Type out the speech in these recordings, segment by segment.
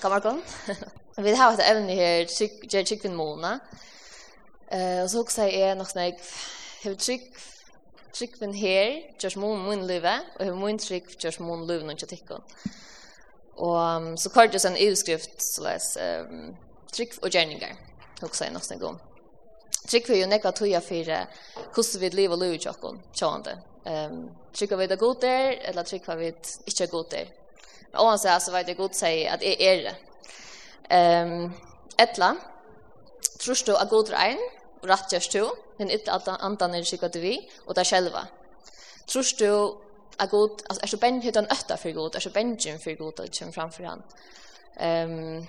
God morgon. vi har hatt evne her, gjør tryggvinn Mona. Uh, og så også er nok sånn, jeg har trygg, tryggvinn her, gjør målen min Live, og jeg har min trygg, gjør målen livet når jeg. Og um, så kort det en utskrift, så les, um, trygg og gjerninger, også er nok sånn god. Trygg vi jo nekva tøya for hvordan vi lever livet tjokken, tjokken. Um, trygg vi det god der, eller trygg vi ikke er god der. Og han sier, så vet jeg godt sier at jeg er det. Um, etla, tror du at god regn, og rett gjørs du, men ikke at andan er sikkert vi, og deg selva. Tror du at god, altså er så bengt hytta en øtta for god, er så bengt for god, og kommer framfor han. Um,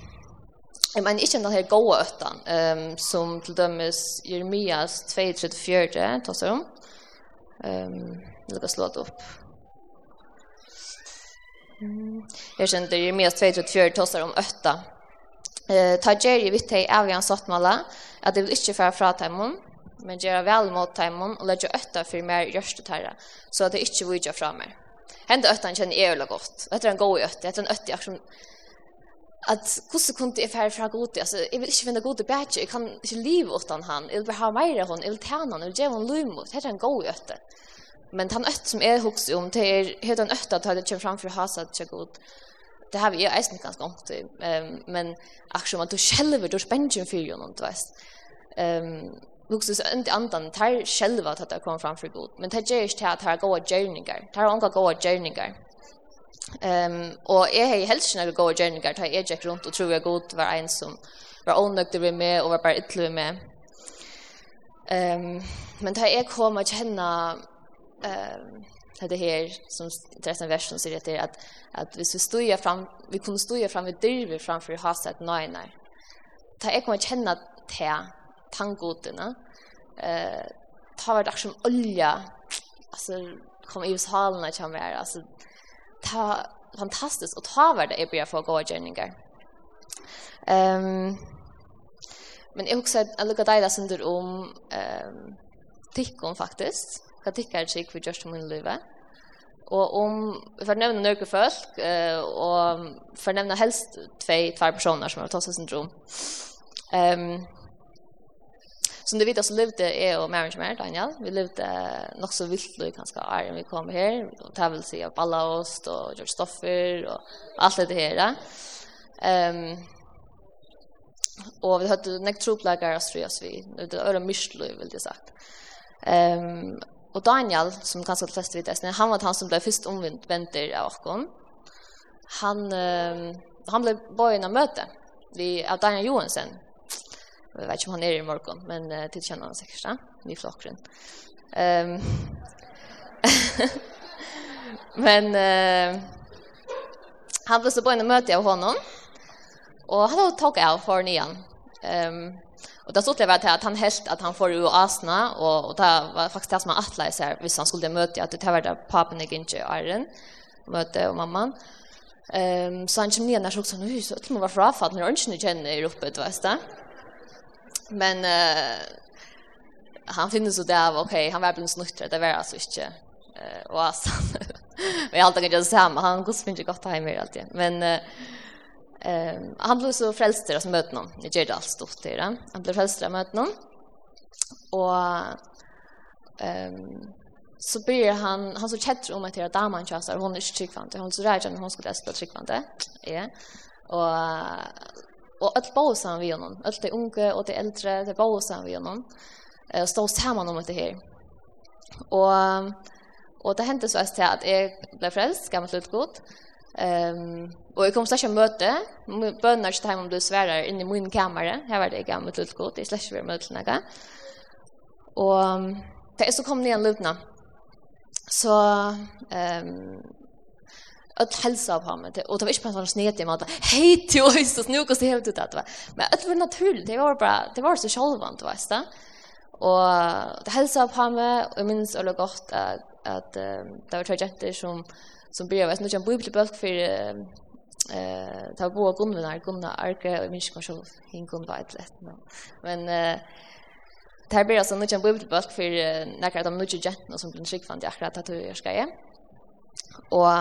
Jeg mener ikke den her gode øtta, um, som til dømes Jeremias 2-34, tas det om. Um, jeg lukker slå det opp. Mm. Jag kände ju mer 234 tossar om ötta. Eh ta Jerry vitt hei av han satt mala att det vil inte för fra teimon, men gjøre väl mot teimon och legge ötta för mer gjørste tæra, så att det inte vil jag fra mer. Hende öttan känner jeg veldig gott. Det är en god ötta, det är en ötta som att hvordan kunde jag fære fråga god alltså Jeg vil inte finne god batch jag kan inte leva utan han jag vill ha mer hon jag vill tärna och ge hon lum mot det är en god ötta. Men han ött som är hooks om det är helt en øtt at det kommer fram för hasa att checka ut. Det har vi ju eisen ganska ont. Ehm men ach man du själva du spänner för ju någon vet. Ehm hooks så inte andan tar själva att det kommer fram för god. Men det är ju inte att här goda journeyer. Tar hon goda journeyer. Ehm och är hej helst när goda journeyer tar jag check runt och tror jag god var en som var onnökt det med och var bara ytterligare med. Ehm men tar jag kommer att känna eh det här som resten version säger att det att att vi skulle stå fram vi kunde stå fram vid drive framför huset nej nej. Ta jag kommer känna te tangoterna. Eh ta vart som olja. Alltså kom i salen kan vara alltså ta fantastiskt och ta vart det är bra för gårdgärningar. Ehm men jag också att lucka dig där sönder om ehm tyckon faktiskt hva tykker jeg ikke for Josh til min liv. Og om, for å nevne noen folk, og for å nevne helst tve, tve personer som har tosset syndrom. Um, som du vet så levde jeg og Maren som er, Daniel, vi levde nok så vilt og ganske år enn vi kom her, og det vil si av Ballaost og George Stoffer og alt det her. Um, og vi hadde nekt troplager av Strias vi, det var mye vil jeg sagt. Um, Og Daniel, som kanskje de fleste vet, han var han som ble først omvendt venter av åkken. Han, uh, han ble bøyen av møte vi, av Daniel Johansen. Jeg vet ikke om han er i morgen, men uh, til kjenner han sikkert, da. Vi flokker Um, men uh, han ble så bøyen av møte av honom. Og han tok av for nian. Um, Och det såg upplevde jag att han helt att han får ju asna och och det var faktiskt det som han attla sig hvis han skulle möta att det var där papen gick inte iron möte och mamman. Ehm så han kom ner när så också nu så att man var fra när inte känner i uppe du vet. Men eh han finner så där okej okay, han var blivit snuttre det var alltså inte eh och asna. Men jag alltid kan jag säga han går spinner gott hem i allt det. Men eh Ehm han blev så frälst av någon. Det gjorde allt stort det. Han blev frälst av någon. Och ehm så blir han han så chatter om att det är damen chasar hon är tryggvante. Hon så rädd att hon skulle spela tryggvante. Ja. Och och att bosa vi honom. Allt det unga och det äldre, det bosa vi honom. Eh står samman om det här. Och och det hände så att jag blev frälst, gammalt utgått. Ehm och jag kom så här möte bönar så hem om du svärar in i min kammare. Här var det gammalt lite gott i slash vi mötet några. Och det så kom ni en lutna. Så ehm att hälsa av honom och det var inte på sån snet i mat. Hej till oss så nu går det helt ut att va. Men det var naturligt. Det var bara det var så självant va stä. Och det hälsa på mig och minns eller gott att att det var tre jenter som som blir vet nu en bibelbok för eh ta bo grundvinar kunna arke och minns kanske hin kunna vara ett lätt men eh Det blir alltså något en bibelbok för när de nu jätten som blir skick fan det akkurat att jag ska ge. Och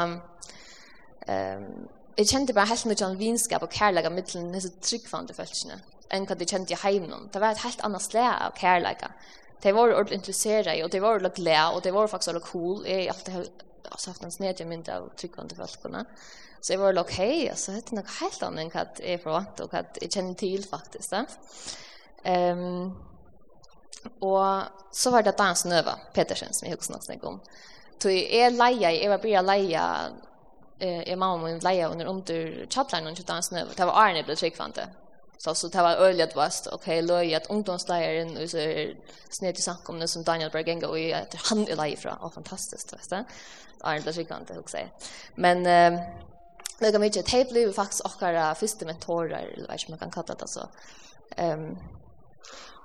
ehm jeg kjente bare helt mycket en vinskap och kärlek mellan disse tryggvande følelsene enn hva de kjente i heimen. Det var et helt annet slä av kærlighet. De var ordentligt intresserade og de var ordentlig glede, og de var faktisk ordentlig cool. Jag alltid alltså haft en snedje mynd av tryggvande folkorna. Så jeg var like, hei, altså, det er noe helt annet enn hva jeg är förvant og hva jeg kjenner til, faktisk. Da. um, og så var det Dan Snøva, Petersen som jeg husker också snakke om. Så jag leia, jeg var bare leia, eh jeg mamma min leia under under chatlan och Dan Snøva, Det var Arne ble tryggvande. Så så det var öliga att vast okej okay, att ungdomsläraren och så är snett i samkomne som Daniel Bergenga och att han är lei från. och fantastiskt vet du. Arne blir gigant att. Men eh Det mig till att blev faktiskt också första mentorer eller vad man kan kalla det alltså. Ehm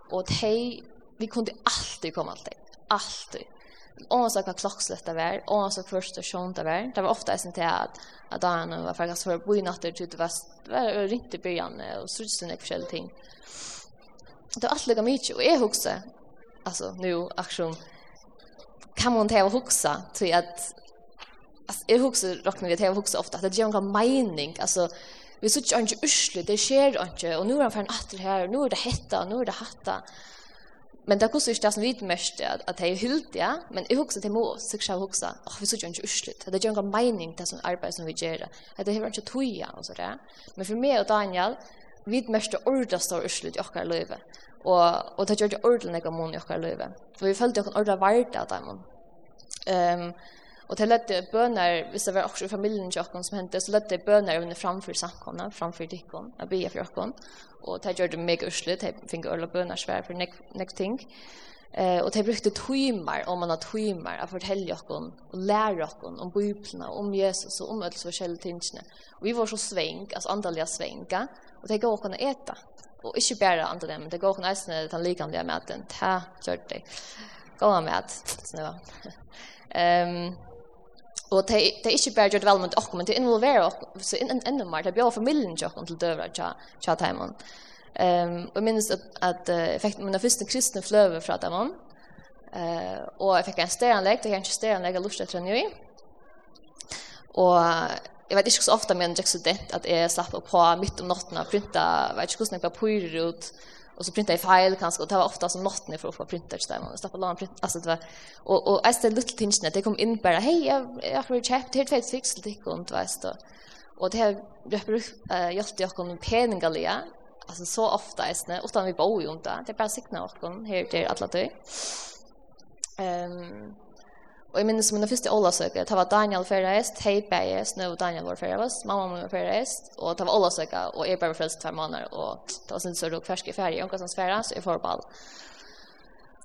och hej vi kunde alltid komma alltid alltid och så kan klockslätta det och så första sjön det var det var ofta sen till att att där nu var faktiskt för bo i natten till det var var riktigt början och så just en speciell ting. Det var allt lika mycket och är huxa alltså nu action kan man ta och huxa till att alltså är huxa rocknar vi till huxa ofta att det ger en mening alltså vi så inte usle det sker inte och nu är han för en åter här nu är det hetta nu är det hatta Men det kostar ju inte som vi mest att att det är hyllt ja, men jag huxar till må så jag huxar. Åh, vi så gör inte usligt. Det gör en mening det som arbete som vi gör. Det det är inte toja och så där. Men för mig och Daniel, vi mest ordet står usligt i kan leva. Och och det gör det ordentligt någon mån i kan leva. För vi följde en orda vart där där man. Ehm Och det ledde böner, hvis det var också familjen till oss som hände, så ledde böner under framför samkomna, framför dikkon, att be för oss. Och det gjorde mig ursligt, det fick öla böner svär för näkt ting. Eh, och det brukte timmar, om man har timmar, att fortälla oss och lära oss om biblarna, om Jesus och om öll så tingene. Och vi var så sväng, alltså andaliga svänga, och det gav oss att äta. Och inte bara andaliga, men det gav oss nästan den likamliga maten, det här det. Gå med, snälla. Ehm... Og det er ikke bare gjort vel med dere, men det involverer dere, så enda mer, det blir familien til dere til døvra til Taiman. Um, og jeg minnes at, at uh, jeg fikk mine første kristne fløve fra dem uh, og jeg fikk en steranlegg, det er ikke steranlegg jeg lustet til i. Og jeg vet ikke så ofte, men jeg er student, at jeg slapp på midt om natten og printa, jeg vet ikke hvordan jeg bare pyrer ut, och så printade jag file kanske och det var ofta som natten för att få printa så där man stoppade långa print alltså det var och och är det lite tinsen det kom in bara hej jag jag har checkat helt fett fix det dig och vet du och det här jag eh jag jag kom en peningalia alltså så ofta är det utan vi bor ju inte det. Är bara signa och kom här till alla det ehm Og jeg minnes min første Olasøke, det var Daniel Ferreist, hei Beis, nå Daniel var Ferreist, mamma min var Ferreist, og det var Olasøke, og jeg bare frelst hver måneder, og det var sånn så råk ferske ferie, omkring som sfæra, så jeg får ball.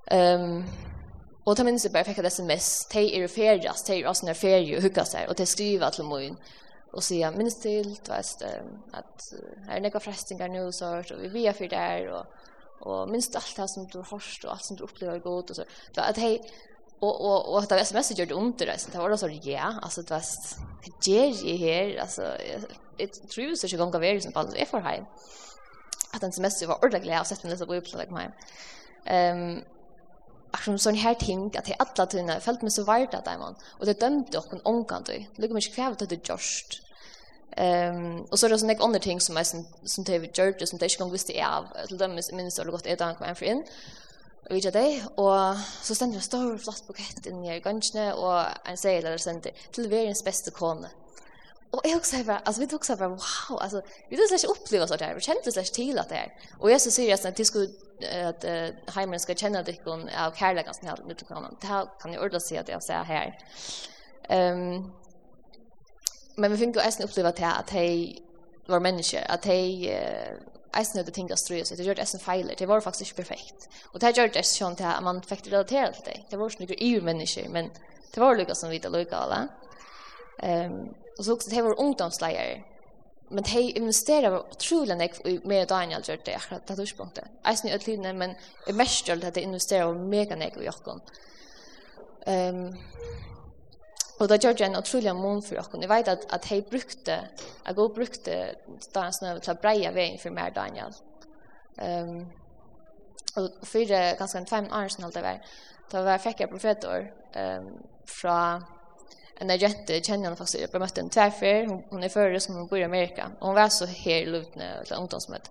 Um, og da minnes jeg bare fikk et sms, de er ferie, de er også når ferie, og hukka seg, og de skriver til min, og sier, minnes til, du vet, at her er nekka frestinger nå, så, vi er fyrt der, og, og minst alt det som du har hørt, og alt som du opplever godt, og så. Det var at hei, och och och att det sms gjorde ont det resten. Det var då så ja, alltså det var ger i här alltså it true så jag går väl som på det för hem. Att den sms var ordentligt läs sett den så på det like mig. Ehm Akkurat sån här ting att det alla tunna fällt mig så vart att man och det dömde och en omkant det. Lugg mig kvävt att det just. Ehm och så är det såna andra ting som är som som David George som det inte gång visste av. Till dem minns jag gott ett ankommen för in og vidja deg, og så stender en stor flott bukett inn i gansjene, og en seil eller sender til verens beste kone. Og jeg også bare, altså vi tok seg bare, wow, altså, vi tok slik oppleva sånt her, vi kjente slik til at det er. Og Jesus sier at de skulle, at uh, heimeren skal kjenne dykken av kærleggen som helst mitt kronen. Det her kan jeg ordentlig si at jeg ser her. Um, men vi finner jo eisen oppleva til at de var mennesker, at de uh, eisen det å strøye så det gjorde eisen feiler det var faktisk ikke perfekt. Og det gjør det sånn til at man fikk relatera til det det var ikke noen eu mennesker men det var lukka som vita lukka alle um, og så også det var ungdomsleier men de investerer utrolig nek med Daniel gjør det akkurat det tidspunktet eisen i ødelidene men jeg mest gjør det at de investerer mega nek i jokken um, Og da gjør det en utrolig mån for dere. Jeg vet at, at jeg brukte, jeg går brukte Daniel nøve til å breie veien for mer Daniel. Um, og for det ganske en fem år siden alt jeg var, da var jeg fikk jeg profetår um, fra en agente, kjenner henne faktisk, jeg møtte en tverfer, hun, hun er fører som hun bor i Amerika, og hun var så her i lutene til ungdomsmøtt.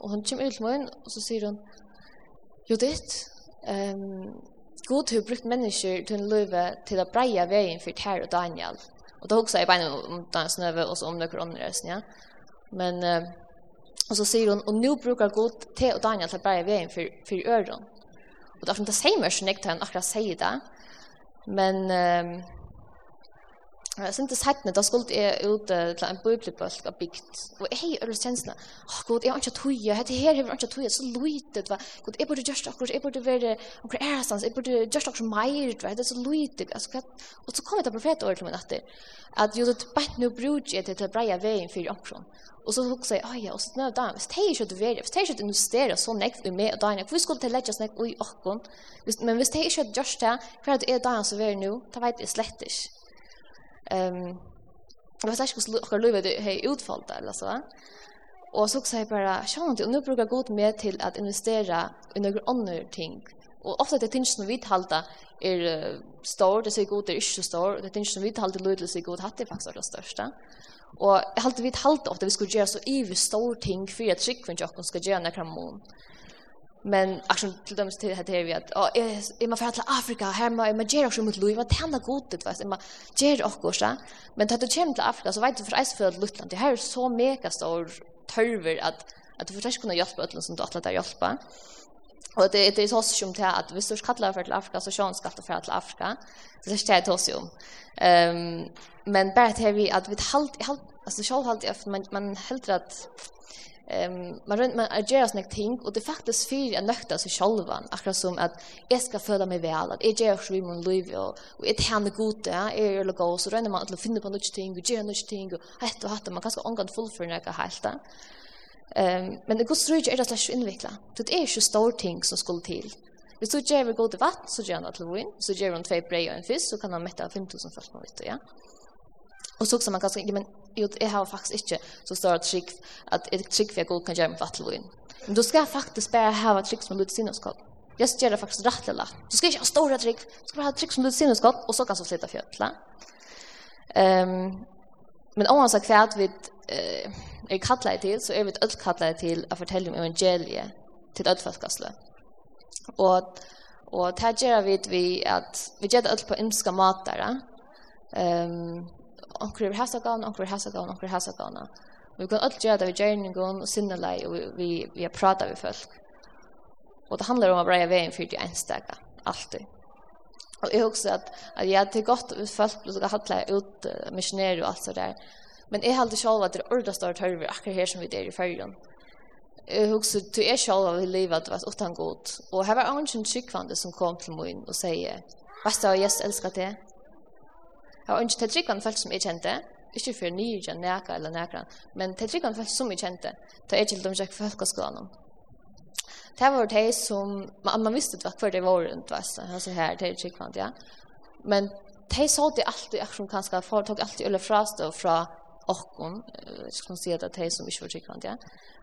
Og hun kommer ut til meg, og så sier hun, Judith, ditt, um, God har brukt mennesker til en løve til å breie veien for Ter og Daniel. Og det husker jeg bare om Daniel Snøve og så om noen andre ja. Men, uh, og så sier hun, og nå bruker God Ter og Daniel til å breie veien for, for øren. Og det er som det sier meg så nektar han akkurat sier det. Men, uh, Jeg syntes hettene, da skulle jeg ut til en bøyblebølg av bygd. Og jeg har øyne kjensene, åh god, jeg har ikke tog, dette her har jeg ikke tog, så lytet, va. God, jeg burde gjørst akkurat, jeg burde være akkurat ærestans, jeg burde gjørst akkurat mer, va, det er så lytet. Og så kom jeg til profetåret til min etter, at jo, det bare nå bruker jeg til å breie veien for omkron. Og så hugsa jeg, oi, og så nøy, da, hvis de ikke hadde vært, hvis de ikke hadde investeret så nekt i meg og Dania, hvor skulle de legge snakk i okkon? Men hvis de ikke hadde gjørst det, hva er det er Dania som er nå, da vet jeg slett ikke. Ehm Jag vet inte hur jag lever det här utfallet eller så. Och så säger jag bara, sjön inte, och nu brukar jag gå med till att investera i några andra ting. Och ofta det är ting som vi halda är stor, det ser god, det är inte så stor. Det är ting som vi halda lydel sig god, det är faktiskt det största. Och jag halda vi halda ofta vi skulle göra så i stor ting för att tryckven jag ska göra när mån. Men action till dem till hade vi att ja är man för att Afrika? Här man man ger också mot Louis vad tända gott det vet man gjør också så men att det kommer till Afrika så vet du för är för Lutland. Det här är så mega stor törver att att du försöker kunna hjälpa ötlen som du att där hjälpa och det det är så som till att visst du kallar för till Afrika så chans skatta för till Afrika. Så det är det också om ehm men bara att vi att vi halt halt alltså själv halt jag man man helt rätt ehm um, man rent man agerar snägt ting och det faktiskt för en nökta sig själva akkurat som att jag ska föda mig väl att jag gör så i min liv och och ett hand gott ja är ju lugg så rent man att finna på något ting och göra något ting och ett och hatta man kanske angad full för några helt ehm men det går så ju är det slash invikla det är ju stor ting som skulle till Hvis du gjør god til vatt, så gjør han til vin. så du gjør han tvei brei og en fisk, så kan han mette 5000 fast på vitt ja. Og så också man kanske men Jo, jeg har faktisk ikke så står det trygg, at jeg trygg for jeg god kan gjøre med fattelvågen. Men du skal faktisk bare ha trygg som lyder sinneskopp. Jeg gjør det faktisk rett eller Du skal ikke ha store trygg, du skal bare ha trygg som lyder sinneskopp, og så kan du flytte fjøtla. Um, men om han sa hva vi uh, er kattlet til, så er vi alt kattlet til å fortelle om evangeliet til ødelfalskastle. Og, og det gjør vi at vi gjør det på på ymska matere. Um, onkur er hasa gaun, onkur er hasa gaun, onkur er hasa gaun. Vi kan alt gjøre det vi gjør og sinnelei, og vi, vi, vi har pratet med folk. Og det handler om å breie veien for det enstaka, alltid. Og jeg husker at, at ja, det er godt hvis folk blir så hattelig ut uh, missionærer og alt så der. Men jeg halte selv at det er ordet større tørre akkurat her som vi er i fergen. Jeg husker at jeg selv av livet at det var utan god. Og her var ungen tryggvande som kom til min og sier, «Vast du, Jesus elsker det?» Jeg var ikke til tryggvann folk som jeg kjente, ikke for nye neka eller nekran, men til tryggvann folk som jeg kjente, da jeg kjente om jeg folkeskolen. Det var det som, man, man visste hva hver det var rundt, vet du, altså her til tryggvann, ja. Men de så det alltid, jeg akkurat kanskje, for tok alltid ulle frastå fra okkon, jeg skal si at det er de som ikke var tryggvand, ja,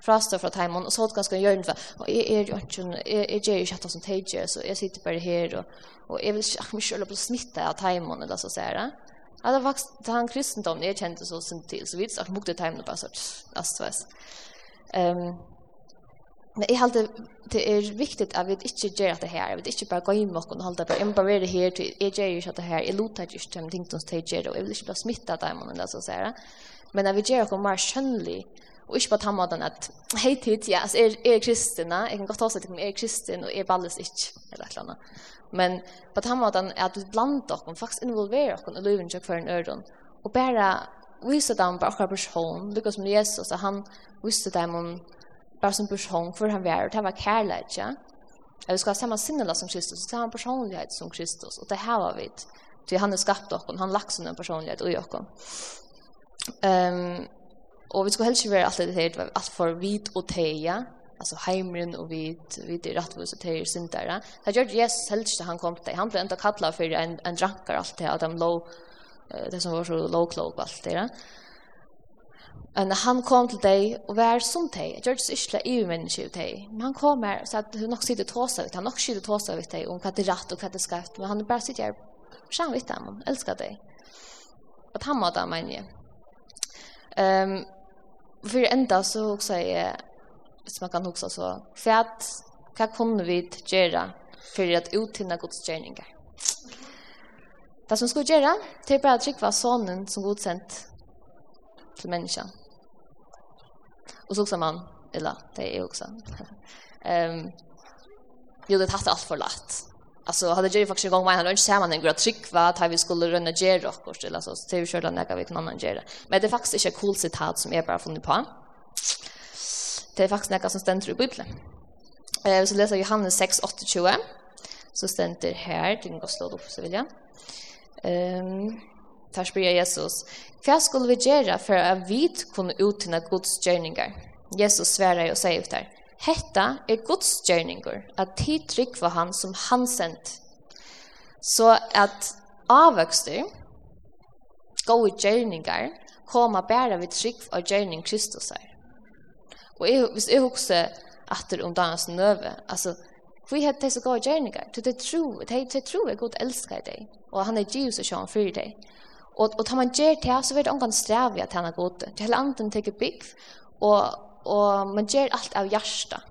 frastå fra teimon, og så det ganske gjørn for, og jeg er jo ikke, jeg gjør jo ikke hatt som teidje, så jeg sitter bare her, og, og jeg vil ikke, jeg vil ikke på smitte av teimon, eller så sier jeg, Alla vaks han kristendom jeg kjente så sin til, så vi vids att mukte tajmen bare så att vet. Ehm Men jeg halte det er viktig at vi ikke gjør det her, vi ikke bare går inn med oss, og halte det, jeg må bare være her, jeg gjør ikke det her, jeg loter ikke til de tingene som jeg gjør, og jeg vil ikke bare smitte dem, men så å Men at vi gjør det mer skjønnelig, Og ikke med den at, hei tid, ja, altså, er, er kristen, jeg kan godt ta seg til om er kristen, og er ballest ikke, eller et eller annet. Men på den måten er at vi blant dere, faktisk involverer i livet til hver en øren, og bare vise dem på akkurat person, lukket som Jesus, at han viste dem om bare som person, hvor han var, og det var kærlighet, ja. Vi skal ha samme sinnela som Kristus, så det har personlighet som Kristus, og det her var vi, til han er skapt och han lagt sin personlighet i dere. Um, Og vi ska helst ikke være allt det her, alt for vit og teia, alltså heimren och vid vid är rätt och tejer sin där. Det gör Jesus helst han kom till han blev inte kallad för en en drankar allt det att de low det som var så low cloak allt det. Men han kom till dig och var som dig. Jag gjorde inte i människa ut dig. Men han kom här så att hon också sitter tåsa ut. Han också sitter tåsa ut dig om vad det är rätt och vad det är skarpt. Men han bara sitter här fram vet dem. Han älskar dig. Att han mådde han menar. Um, För ända så också är som man kan också så för att vad kunde vi göra för att uttinna Guds gärningar. Det som skulle göra det är bara att var sonen som Gud sänt till människan. Och så också man, eller det är också. um, jo, det tatt allt för lätt. Alltså hade Jerry faktiskt gått med han lunch samman en grad trick var att vi skulle runda Jerry och kors eller så så vi körde några vi kan annan Jerry. Men det är faktiskt inte ett coolt citat som jag bara funnit på. Det är faktiskt något som ständer i Bibeln. Eh så läser Johannes 6:28 så ständer här det går slå upp så vill jag. Ehm Tar spyr Jesus, Vad skulle vi göra för att vi ut uttina Guds gärningar? Jesus sverar och säger ut där. Hetta er Guds gjerninger, at tid for han som han sendt. Så at avvøkster, gode gjerninger, koma bæra vid trygg av gjerning Kristus er. Og jeg, hvis jeg husker atter om dagens nøve, altså, vi er det så gode gjerninger? til det tro, det, det tro er god elsker deg, og han er Jesus og sjån for deg. Og, og tar man gjer til, så vil det omgang streve at han er god. Til hele anden teker bygg, og, og man gjør alt av hjärsta.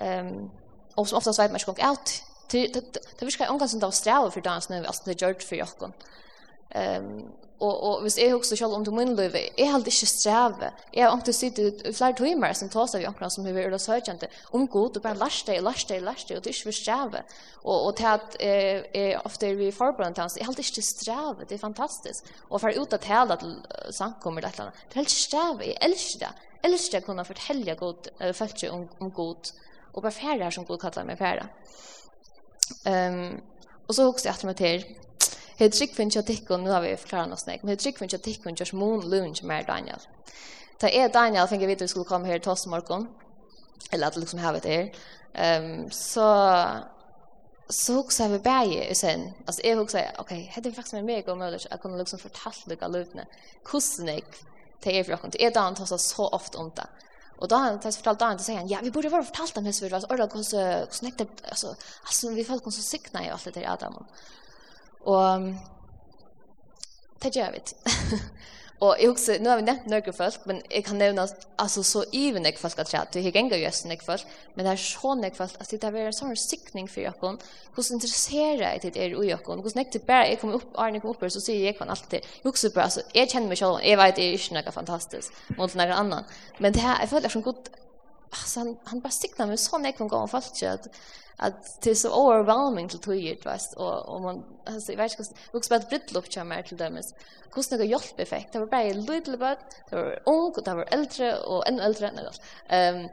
Um, og som oftast vet man ikke kong alt. Det, det, det, det virker ikke ångan som det var strevet for dagens nøy, altså det gjør det for jokken. Um, Og, og vis eg hugsa sjálv om du min løyve, jeg held ikke streve. Jeg har omtid sittet i flere timer som tar við i som har vært um gott om god, og bara lærst deg, lærst deg, lærst og det við ikke. Og, og til eh eh, jeg við er vi forberedt til hans, held ikke det er fantastisk. Og for ut av tale sank samkommer eller annet, det er helt streve, jeg elsker det. Jeg elsker det å kunne fortelle god, uh, folk om, om god, og bara færre her som god kallar meg færre. Um, og så hugsa eg at meg til, Hei trygg finnes jeg tikkun, nu har vi forklaret noe snakk, men hei trygg finnes jeg tikkun, Josh Moon Lund, som er Daniel. Da er Daniel, fikk jeg vite vi skulle komme her til oss morgen, eller at liksom havet er, um, så så huxar vi bäge sen alltså jag huxar okej hade det faktiskt med mig och möjligt att kunna liksom fortalt lika lutna kusnik til er för er kunde är det antas så ofta om det og da han tas fortalt han säger han ja vi burde vara fortalt om hur vi var så orda kus snäckte altså altså vi folk kom så sikna i alt det der Adam Og det gjør vi Og jeg husker, nå har vi nevnt noen folk, men jeg kan nevne altså, så even jeg folk har at jeg, ikke engang just jeg folk, men det er sånn jeg folk, at det er en sånn sikning for dere, hvordan interesserer jeg til dere og dere, hvordan jeg til bare, jeg kommer opp, Arne kommer opp, så sier jeg kan alltid, jeg husker bare, altså, jeg kjenner meg selv, jeg vet, det er ikke noe fantastisk, mot noen annen, men det her, jeg føler det er sånn godt, altså, han, han bare sikner meg sånn jeg kan gå om folk, at att det är så overwhelming till tog fast och och man alltså jag vet inte hur ska det bröllop kommer till dem is kost några hjälp effekt det var bara little bit det var ung det var äldre och ännu äldre än det, ehm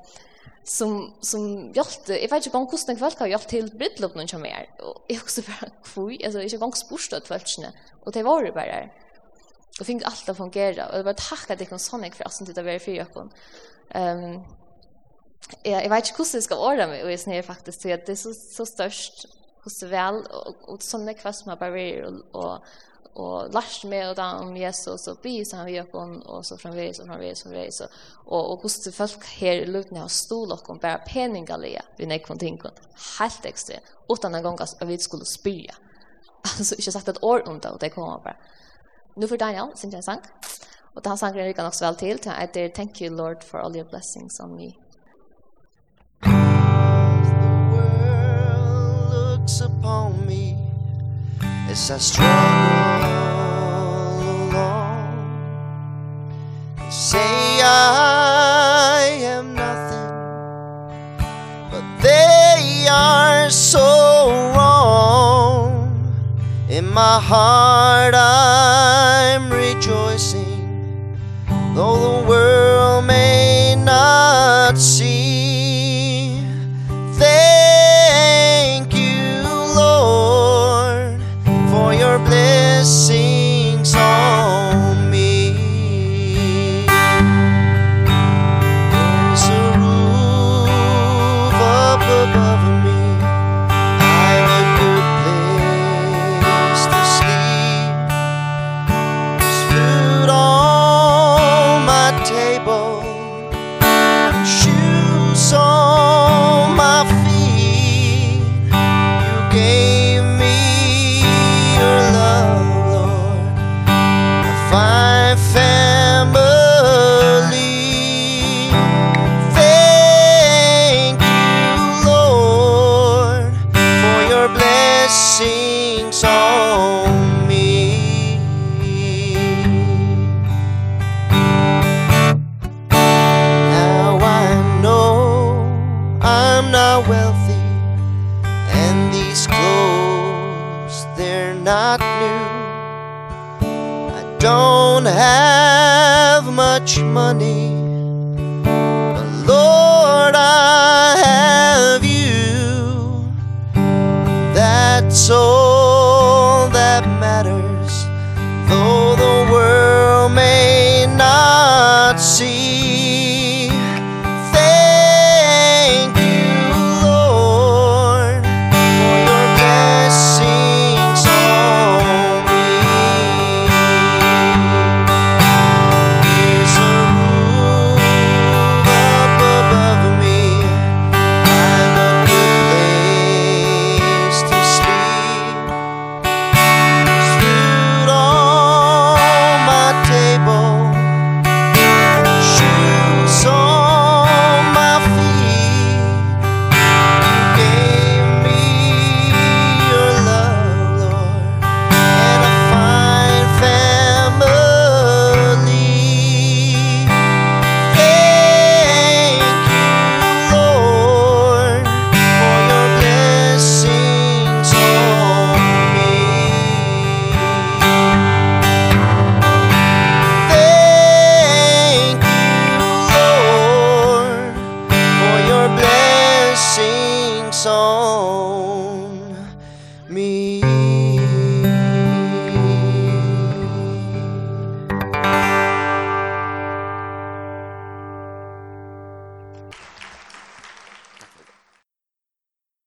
som som hjälpte jag vet inte om kost några folk har hjälpt till bröllop någon kommer och jag också bara kvui alltså jag gång spostad falskne och det var det bara och fick allt att fungera och det var tacka det kom sån jag för att det var för jag Ehm Ja, jeg vet ikke hvordan jeg skal ordna meg, og jeg snir faktisk så at det er så så størst hos det vel, og, og sånne kvass som er bare og, og, og lærst med og da om Jesus og by han vi og, og så från og så från vi og, og, og och och hos folk här har stål og kom bare peningalige, vi nek kom helt ekstremt, utan en gang at vi skulle spyrja. Altså, ikke sagt et ord om det och det kommer bare. nu for Daniel sin sang og da han sang nok så vel til, til at det thank you lord for all your blessings on me looks upon me As I struggle along They say I am nothing But they are so wrong. In my heart I